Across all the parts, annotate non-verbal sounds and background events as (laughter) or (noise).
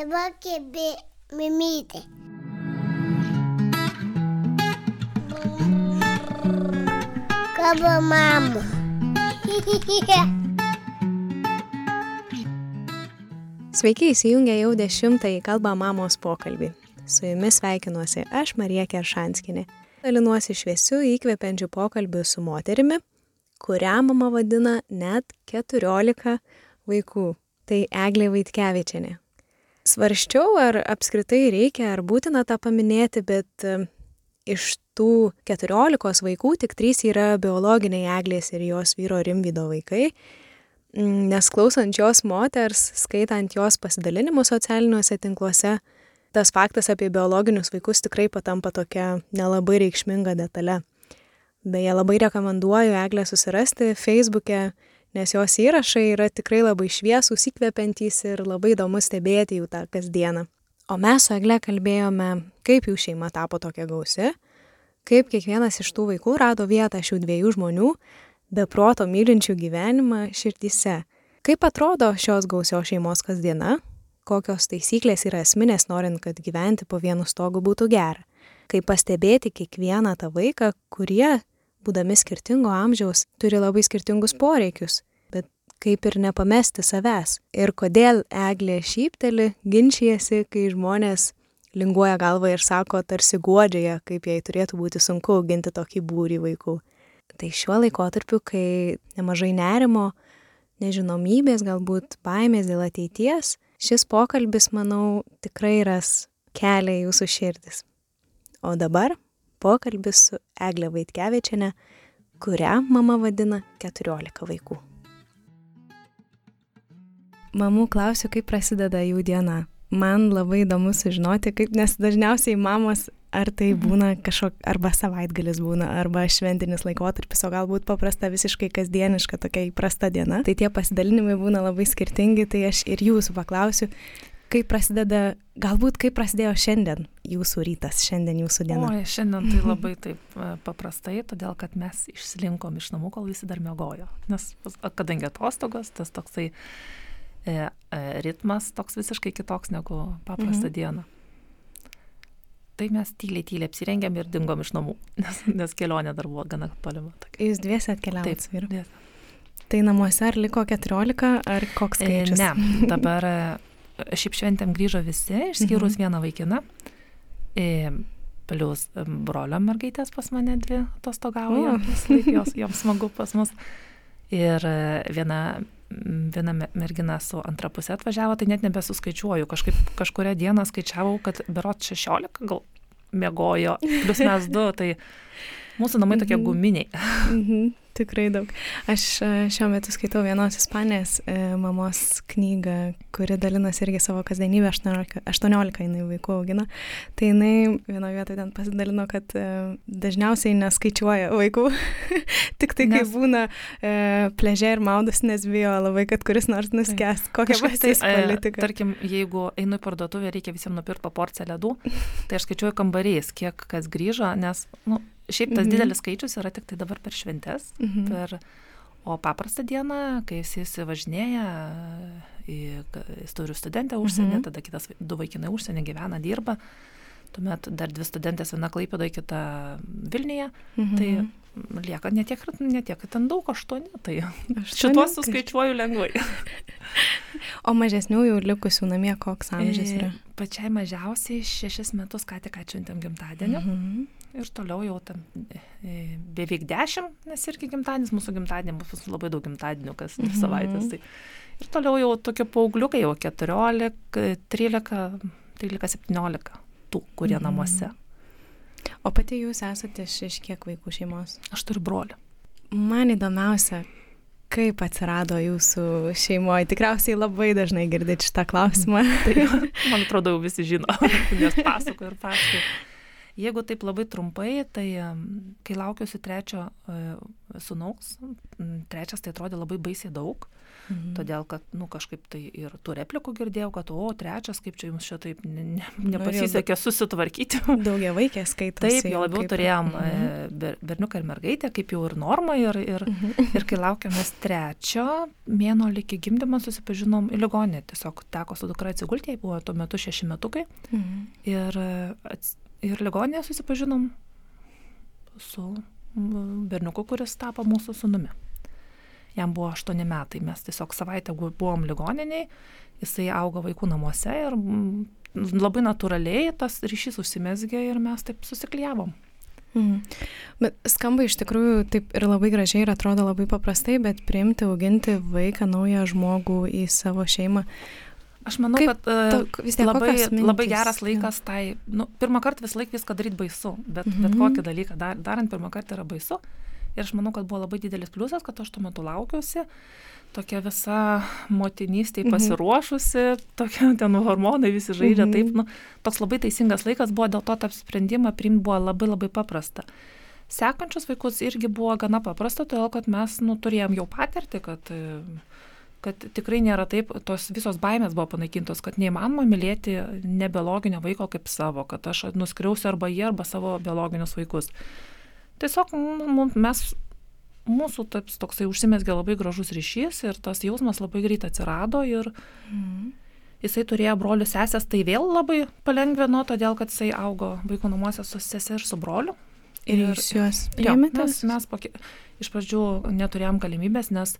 Dabar kėbė mimytė. Kaba mama. (laughs) Sveiki įsijungę jau dešimtąjį kalbą mamos pokalbį. Su jumis sveikinuosi aš, Marija Keršanskinė. Dalinuosi šviesiu įkvepiančiu pokalbiu su moterimi, kurią mama vadina net 14 vaikų. Tai Eglė Vaitkevičianė. Svarščiau, ar apskritai reikia, ar būtina tą paminėti, bet e, iš tų 14 vaikų tik 3 yra biologiniai Eglės ir jos vyro Rimvido vaikai. Mm, nes klausant jos moters, skaitant jos pasidalinimus socialiniuose tinkluose, tas faktas apie biologinius vaikus tikrai patampa tokia nelabai reikšminga detalė. Beje, labai rekomenduoju Eglę susirasti Facebook'e, nes jos įrašai yra tikrai labai šviesūs, įkvepiantys ir labai įdomu stebėti jų tą kasdieną. O mes su Egle kalbėjome, kaip jų šeima tapo tokia gausi, kaip kiekvienas iš tų vaikų rado vietą šių dviejų žmonių, be proto mylinčių gyvenimą širdyse. Kaip atrodo šios gausios šeimos kasdiena, kokios taisyklės yra esminės norint, kad gyventi po vienu stogu būtų gera. Kaip pastebėti kiekvieną tą vaiką, kurie, būdami skirtingo amžiaus, turi labai skirtingus poreikius, bet kaip ir nepamesti savęs. Ir kodėl Eglė šypteli, ginčijasi, kai žmonės linguoja galvą ir sako, tarsi guodžia, kaip jai turėtų būti sunku auginti tokį būrį vaikų. Tai šiuo laikotarpiu, kai nemažai nerimo, nežinomybės, galbūt baimės dėl ateities, šis pokalbis, manau, tikrai ras kelią jūsų širdis. O dabar pokalbis su Eglė Vaitkevičiane, kurią mama vadina 14 vaikų. Mamų klausiu, kaip prasideda jų diena. Man labai įdomu sužinoti, kaip, nes dažniausiai mamos ar tai būna kažkok, arba savaitgalis būna, arba šventinis laikotarpis, o galbūt paprasta visiškai kasdieniška tokia įprasta diena. Tai tie pasidalinimai būna labai skirtingi, tai aš ir jūsų paklausiu, kaip prasideda, galbūt kaip prasidėjo šiandien jūsų rytas, šiandien jūsų diena. O, šiandien tai labai taip e, paprastai, todėl kad mes išsilinkom iš namų, kol visi dar mėgojo. Nes kadangi atostogos, tas toksai e, e, ritmas toks visiškai kitoks negu paprastą mhm. dieną tai mes tyliai, tyliai apsirengėm ir dingom iš namų, (laughs) nes, nes kelionė dar buvo gana tolima. Jūs dviesi atkeliavote su vyru? Tai namuose ar liko 14, ar koks e, skaičius? Ne, dabar e, šiaip šventėm grįžo visi, išskyrus mhm. vieną vaikiną. E, Plius brolio mergaitės pas mane dvi atostogauja, jos, joms smagu pas mus. Ir viena viena mergina su antra pusė atvažiavo, tai net nebesuskaičiuoju. Kažkaip kažkuria diena skaičiavau, kad berot 16 gal mėgojo, plus mes du, tai mūsų namai tokie mhm. guminiai. Tikrai daug. Aš e, šiuo metu skaitau vienos ispanės e, mamos knygą, kuri dalinasi irgi savo kasdienybę, 18, 18 jinai vaikų augina. Tai jinai vienoje vietoje ten pasidalino, kad e, dažniausiai neskaičiuoja vaikų, (laughs) tik tai kai nes... būna e, pležė ir maudus, nes bijo labai, kad kuris nors nuskęs. Kokia pasitys tai, politika. Tarkim, jeigu einu į parduotuvę, reikia visiems nupirkti po porciją ledų, (laughs) tai aš skaičiuoju kambariais, kiek kas grįžo, nes, nu, Šiaip tas mhm. didelis skaičius yra tik tai dabar per šventes, mhm. per, o paprastą dieną, kai jis įsivažinėja, jis turi studentę užsienį, mhm. tada kitas du vaikinai užsienį gyvena, dirba, tuomet dar dvi studentės, viena Klaipėdoje, kita Vilniuje, mhm. tai lieka netiek, netiek ten daug, aštuoni, tai šituos suskaičiuoju lengvai. (laughs) o mažesnių jau likusių namie koks amžius yra? Pačiai mažiausiai šešis metus ką tik atšventėm gimtadienį. Mhm ir toliau jau ten e, beveik dešimt, nes irgi gimtadienis, mūsų gimtadienį bus labai daug gimtadienių kas dvi mhm. savaitės. Tai. Ir toliau jau tokie paaugliukai, jau 14, 13, 13, 17 tų, kurie mhm. namuose. O pati jūs esate iš, kiek vaikų šeimos? Aš turiu brolį. Man įdomiausia, kaip atsirado jūsų šeimoje. Tikriausiai labai dažnai girdėti šitą klausimą. (laughs) tai, man atrodo, jau visi žino, (laughs) nes pasakoju ir pasakoju. Jeigu taip labai trumpai, tai kai laukiausi trečio e, sunaus, trečias tai atrodė labai baisiai daug. Mhm. Todėl, kad, nu, kažkaip tai ir tų replikų girdėjau, kad, o, trečias, kaip čia jums šitaip ne, ne, nepasisekė susitvarkyti. (laughs) Daugia vaikė skaito. Taip, jo labiau kaip... turėjom mhm. ber, berniuką ir mergaitę, kaip jau ir norma, ir, ir, mhm. (laughs) ir kai laukiamės trečio, mėno iki gimdymo susipažinom į ligonę, tiesiog teko su dukra atsigulti, jai buvo tuo metu šeši metukai. Mhm. Ir, ir ligonėje susipažinom su berniuku, kuris tapo mūsų sunumi. Jam buvo 8 metai, mes tiesiog savaitę buvom ligoniniai, jisai augo vaikų namuose ir labai natūraliai tas ryšys užsimesgė ir mes taip susikliavom. Mm. Bet skamba iš tikrųjų taip ir labai gražiai ir atrodo labai paprastai, bet priimti, auginti vaiką, naują žmogų į savo šeimą. Aš manau, Kaip, kad uh, vis tiek labai, labai geras laikas ja. tai, nu, pirmą kartą vis laik viską daryti baisu, bet, mm -hmm. bet kokį dalyką dar, darant pirmą kartą yra baisu. Ir aš manau, kad buvo labai didelis pliusas, kad aš tuo metu laukiausi, tokia visa motinystė mhm. pasiruošusi, tokia ten hormonai visi žaidžia, mhm. taip, nu, toks labai teisingas laikas buvo, dėl to tą sprendimą priimti buvo labai labai paprasta. Sekančius vaikus irgi buvo gana paprasta, todėl kad mes nu, turėjom jau patirti, kad kad tikrai nėra taip, tos visos baimės buvo panaikintos, kad neįmanoma mylėti nebiologinio vaiko kaip savo, kad aš nuskriausiu arba jį, arba savo biologinius vaikus. Tiesiog mes, mūsų taps, toksai užsimesgė labai gražus ryšys ir tas jausmas labai greit atsirado ir mm. jisai turėjo brolių sesės, tai vėl labai palengvino, todėl kad jisai augo vaiko namuose su sesė ir su broliu. Ir, ir jūs juos priėmėte? Mes, mes po, iš pradžių neturėjom galimybės, nes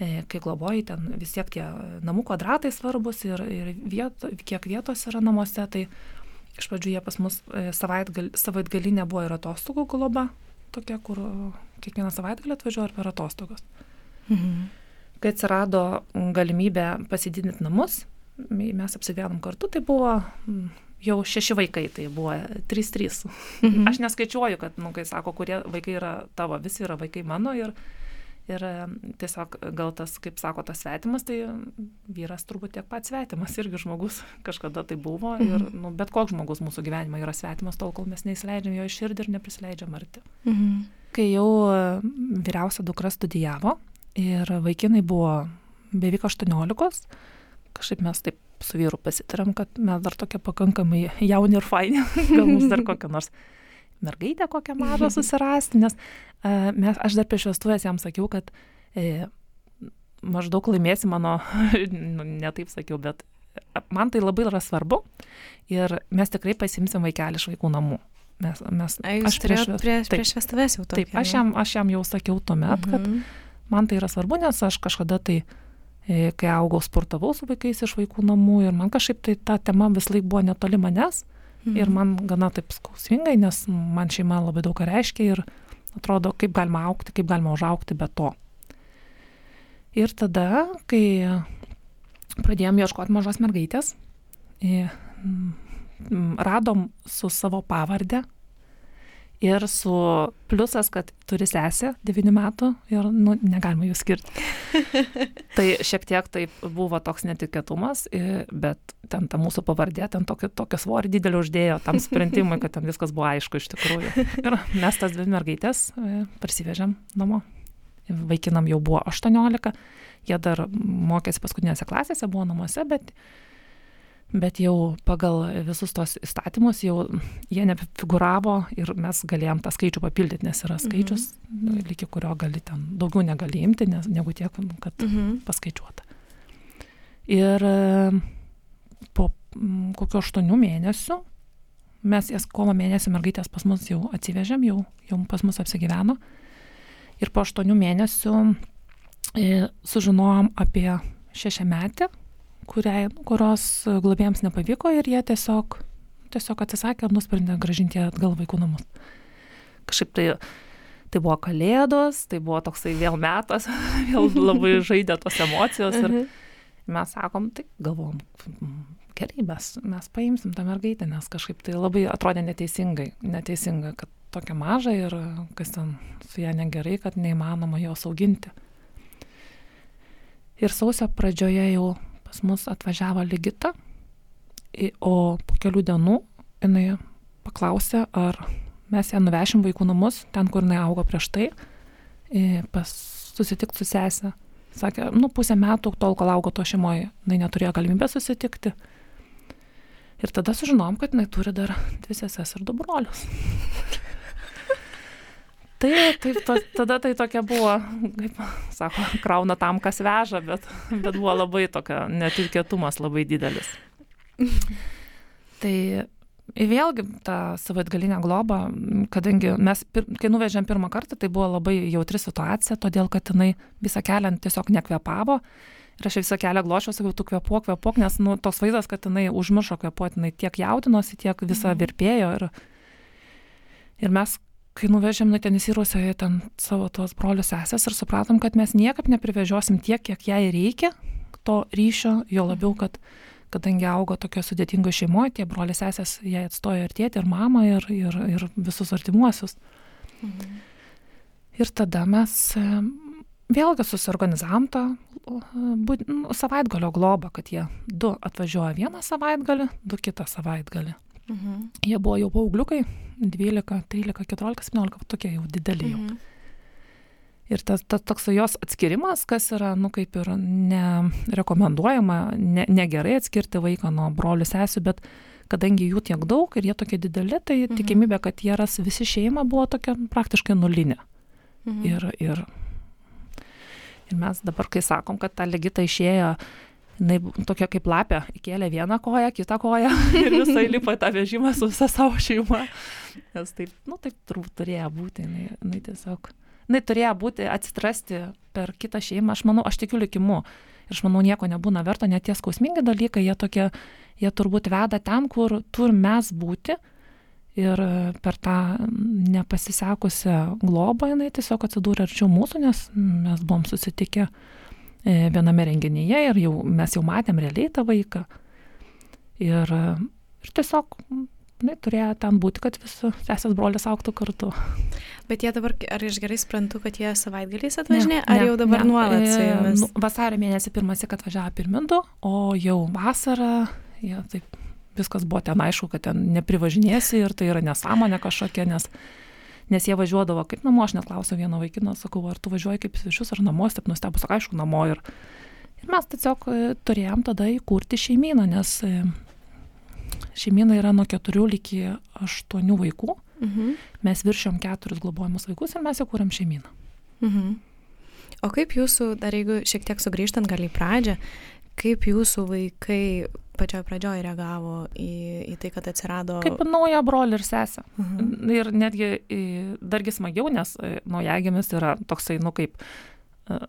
e, kai globoji, ten vis tiek tie namų kvadratai svarbus ir, ir viet, kiek vietos yra namuose, tai iš pradžių jie pas mus e, savaitgal, savaitgalinė buvo ir atostogų globa, tokia, kur kiekvieną savaitgalį atvažiuoju ar per atostogas. Mhm. Kai atsirado galimybė pasididinti namus, mes apsigyvenom kartu, tai buvo jau šeši vaikai, tai buvo 3-3. Mhm. Aš neskaičiuoju, kad, nu, kai sako, kurie vaikai yra tavo, visi yra vaikai mano ir Ir tiesiog gal tas, kaip sako, tas svetimas, tai vyras turbūt tiek pat svetimas, (laughs) irgi žmogus kažkada tai buvo. Mhm. Ir nu, bet koks žmogus mūsų gyvenime yra svetimas, tol kol mes neįsileidžiam jo iš širdį ir neprisileidžiam arti. Mhm. Kai jau vyriausia dukra studijavo ir vaikinai buvo beveik 18, kažkaip mes taip su vyru pasitarėm, kad mes dar tokie pakankamai jauni ir faini, (laughs) gal mums dar kokią nors mergaitę kokią mažą susirasti, nes uh, mes, aš dar prieš vestuvės jam sakiau, kad e, maždaug laimėsi mano, (laughs) nu, ne taip sakiau, bet man tai labai yra svarbu ir mes tikrai pasimsim vaikelį iš vaikų namų. Mes, mes, A, aš prieš, prieš, prieš vestuvės jau to. Taip, aš jam, aš jam jau sakiau tuomet, mhm. kad man tai yra svarbu, nes aš kažkada tai e, kai augau, sportavau su vaikais iš vaikų namų ir man kažkaip tai ta tema vis laik buvo netoli manęs. Mhm. Ir man gana taip skausmingai, nes man šeima labai daug ką reiškia ir atrodo, kaip galima aukti, kaip galima užaukti be to. Ir tada, kai pradėjom ieškoti mažos mergaitės, radom su savo pavardė ir su pliusas, kad turi sesę 9 metų ir nu, negalima jų skirti. (laughs) tai šiek tiek tai buvo toks netikėtumas, bet ten ta mūsų pavardė, ten tokį, tokį svorį didelį uždėjo tam sprendimui, kad ten viskas buvo aišku iš tikrųjų. Ir mes tas dvi mergaitės parsivežėm namo. Vaikinam jau buvo 18, jie dar mokėsi paskutinėse klasėse, buvo namuose, bet bet jau pagal visus tos įstatymus jau jie nebefiguravo ir mes galėjom tą skaičių papildyti, nes yra skaičius, mhm. iki kurio gali ten daugiau negali imti, nes, negu tiek, kad mhm. paskaičiuota. Ir po kokio aštuonių mėnesių mes jas kovo mėnesį mergaitės pas mus jau atsivežėm, jau, jau pas mus apsigyveno. Ir po aštuonių mėnesių e, sužinojom apie šešiametį, kuriai, kurios globėjams nepavyko ir jie tiesiog, tiesiog atsisakė ir nusprendė gražinti atgal vaikų namus. Kažkaip tai, tai buvo kalėdos, tai buvo toksai vėl metas, (laughs) vėl labai (laughs) žaidė tos emocijos ir mhm. mes sakom, tai galvom, gerai, mes, mes paimsim tą mergaitę, nes kažkaip tai labai atrodė neteisingai, neteisinga, kad tokia maža ir kas ten su ją negerai, kad neįmanoma jos auginti. Ir sausio pradžioje jau pas mus atvažiavo Ligita, o po kelių dienų jinai paklausė, ar mes ją nuvešim vaikų namus, ten, kur jinai augo prieš tai, susitikti su sesė. sakė, nu, pusę metų, tol, kol augo to šeimoje, jinai neturėjo galimybę susitikti. Ir tada sužinom, kad jinai turi dar dvi seses ir du brolius. Tai, taip, to, tada tai tokia buvo, kaip sako, krauna tam, kas veža, bet, bet buvo labai tokia netikėtumas labai didelis. Tai vėlgi tą savaitgalinę globą, kadangi mes, kai nuvežėm pirmą kartą, tai buvo labai jautri situacija, todėl kad jinai visą kelią tiesiog nekvepavo. Ir aš visą kelią glošiau, sakiau, tu kvepuok, kvepuok, nes nu, toks vaizdas, kad jinai užmiršo kvepuoti, jinai tiek jaudinosi, tiek visą mhm. virpėjo. Ir, ir mes, kai nuvežėm, nu, ten įsiruosioje ten savo tuos brolius sesės ir supratom, kad mes niekaip neprivežiosim tiek, kiek jai reikia to ryšio, jo labiau, kad kadangi augo tokio sudėtingo šeimoje, tie broliai sesės jai atstojo ir tėtį, ir mamą, ir, ir, ir visus artimuosius. Mhm. Ir tada mes vėlgi susiorganizavom tą nu, savaitgalio globą, kad jie du atvažiuoja vieną savaitgalį, du kitą savaitgalį. Mhm. Jie buvo jau paaugliukai, 12, 13, 14, 17, tokie jau dideli jau. Mhm. Ir tas, tas toks jos atskirimas, kas yra, nu, kaip ir nerekomenduojama, ne, negerai atskirti vaiką nuo brolių sesių, bet kadangi jų tiek daug ir jie tokie dideli, tai mhm. tikimybė, kad jie ras visi šeima buvo tokia praktiškai nulinė. Mhm. Ir, ir, ir mes dabar, kai sakom, kad ta legita išėjo, jinai tokia kaip lapė, įkėlė vieną koją, kitą koją (laughs) ir visai lipa tą vežimą su visa savo šeima. Nes taip, nu, taip turbūt turėjo būti, jinai, jinai tiesiog jinai turėjo būti atsitrasti per kitą šeimą, aš manau, aš tikiu likimu. Ir aš manau, nieko nebūna verto, net tie skausmingi dalykai, jie tokie, jie turbūt veda ten, kur turim mes būti. Ir per tą nepasisekusią globą jinai tiesiog atsidūrė arčiau mūsų, nes mes buvom susitikę e, viename renginyje ir jau, mes jau matėm realiai tą vaiką. Ir, ir tiesiog jinai turėjo ten būti, kad visi sesės brolis auktų kartu. Bet jie dabar, ar aš gerai suprantu, kad jie savaitgaliais atvažinė, ar ne, jau dabar ne. nuolat su e, jumis? Nu, vasario mėnesį pirmąjį, kad važiavo pirmindu, o jau vasarą, jie taip, viskas buvo ten aišku, kad ten neprivažinėsi ir tai yra nesąmonė kažkokia, nes, nes jie važiuodavo kaip namo, aš net klausiau vieno vaikino, sakau, ar tu važiuoji kaip svečius ar namo, taip nustebus, aišku, namo ir, ir mes tiesiog e, turėjom tada įkurti šeimyną, nes e, šeimyna yra nuo keturių iki aštuonių vaikų. Mhm. Mes viršiom keturis globojamus vaikus ir mes įkūrėm šeimyną. Mhm. O kaip jūsų, dar jeigu šiek tiek sugrįžtant gal į pradžią, kaip jūsų vaikai pačioj pradžioj reagavo į, į tai, kad atsirado... Kaip nauja broli ir sesė. Mhm. Ir netgi dargi smagiau, nes e, naujagimis yra toksai, nu kaip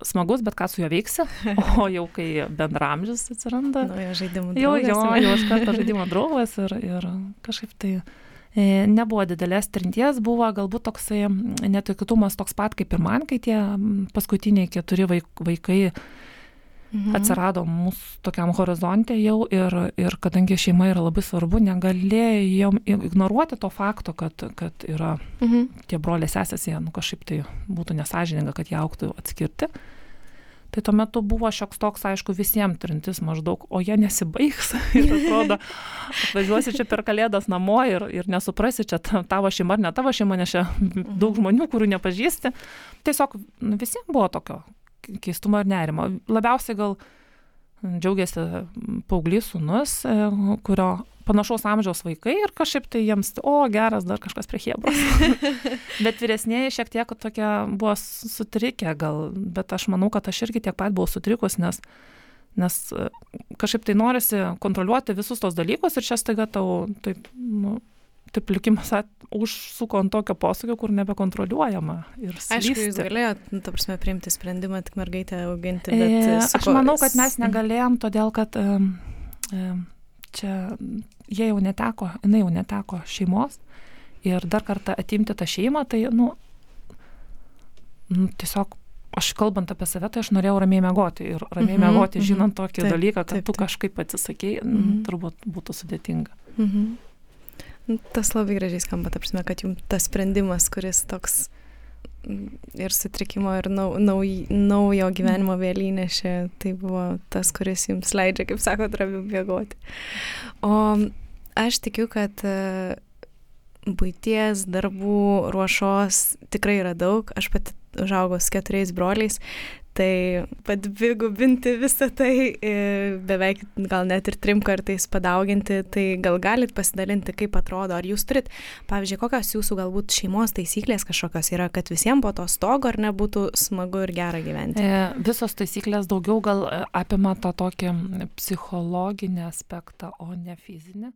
smagus, bet ką su juo veiksi, (laughs) o jau kai bendramžis atsiranda. Naujo žaidimų draugas. Jau, jo, jau iš karto žaidimo draugas ir, ir kažkaip tai e, nebuvo didelės trinties, buvo galbūt toksai netikėtumas toks pat kaip ir man, kai tie paskutiniai keturi vaikai mhm. atsirado mūsų tokiam horizonte jau ir, ir kadangi šeima yra labai svarbu, negalėjom ignoruoti to fakto, kad, kad yra mhm. tie broliai sesės, jie nu, kažkaip tai būtų nesažininga, kad jie auktų atskirti. Tai tuo metu buvo šioks toks, aišku, visiems trintis maždaug, o jie nesibaigs. (laughs) ir atrodo, atvažiuosi čia per kalėdas namo ir, ir nesuprasi, čia tavo šeima ar ne tavo šeima, nes čia daug žmonių, kurių nepažįsti. Tiesiog nu, visiems buvo tokio keistumo ir nerimo. Labiausiai gal džiaugiasi paauglys sunus, e, kurio panašaus amžiaus vaikai ir kažkaip tai jiems, o geras, dar kažkas prie hebros. (laughs) bet vyresnėje šiek tiek tokie buvo sutrikę gal, bet aš manau, kad aš irgi tiek pat buvau sutrikus, nes, nes e, kažkaip tai norisi kontroliuoti visus tos dalykus ir čia staiga tau taip, nu, taip likimas užsuko ant tokio posūkio, kur nebekontroliuojama. Aišku, jūs galėjote, nu, ta prasme, priimti sprendimą tik mergaitę auginti, bet... E, suko... Aš manau, kad mes negalėjom, todėl kad e, e, čia jie jau neteko, jinai jau neteko šeimos ir dar kartą atimti tą šeimą, tai, nu, nu tiesiog aš kalbant apie save, tai aš norėjau ramiai mėgoti ir ramiai mm -hmm, mėgoti, žinant tokį taip, dalyką, kad taip, taip. tu kažkaip atsisakėjai, mm -hmm. turbūt būtų sudėtinga. Mm -hmm. Tas labai gražiai skamba, ta prasme, kad jums tas sprendimas, kuris toks ir sutrikimo, ir nau, nauj, naujo gyvenimo vėl įnešė, tai buvo tas, kuris jums leidžia, kaip sako, ramiau miegoti. O aš tikiu, kad e, būties, darbų, ruošos tikrai yra daug. Aš pati užaugau su keturiais broliais, Tai padvigubinti visą tai, e, beveik gal net ir trim kartais padauginti, tai gal galit pasidalinti, kaip atrodo, ar jūs turit, pavyzdžiui, kokios jūsų galbūt šeimos taisyklės kažkokios yra, kad visiems po to stogo ar nebūtų smagu ir gera gyventi. E, visos taisyklės daugiau gal e, apima tą tokį psichologinį aspektą, o ne fizinį.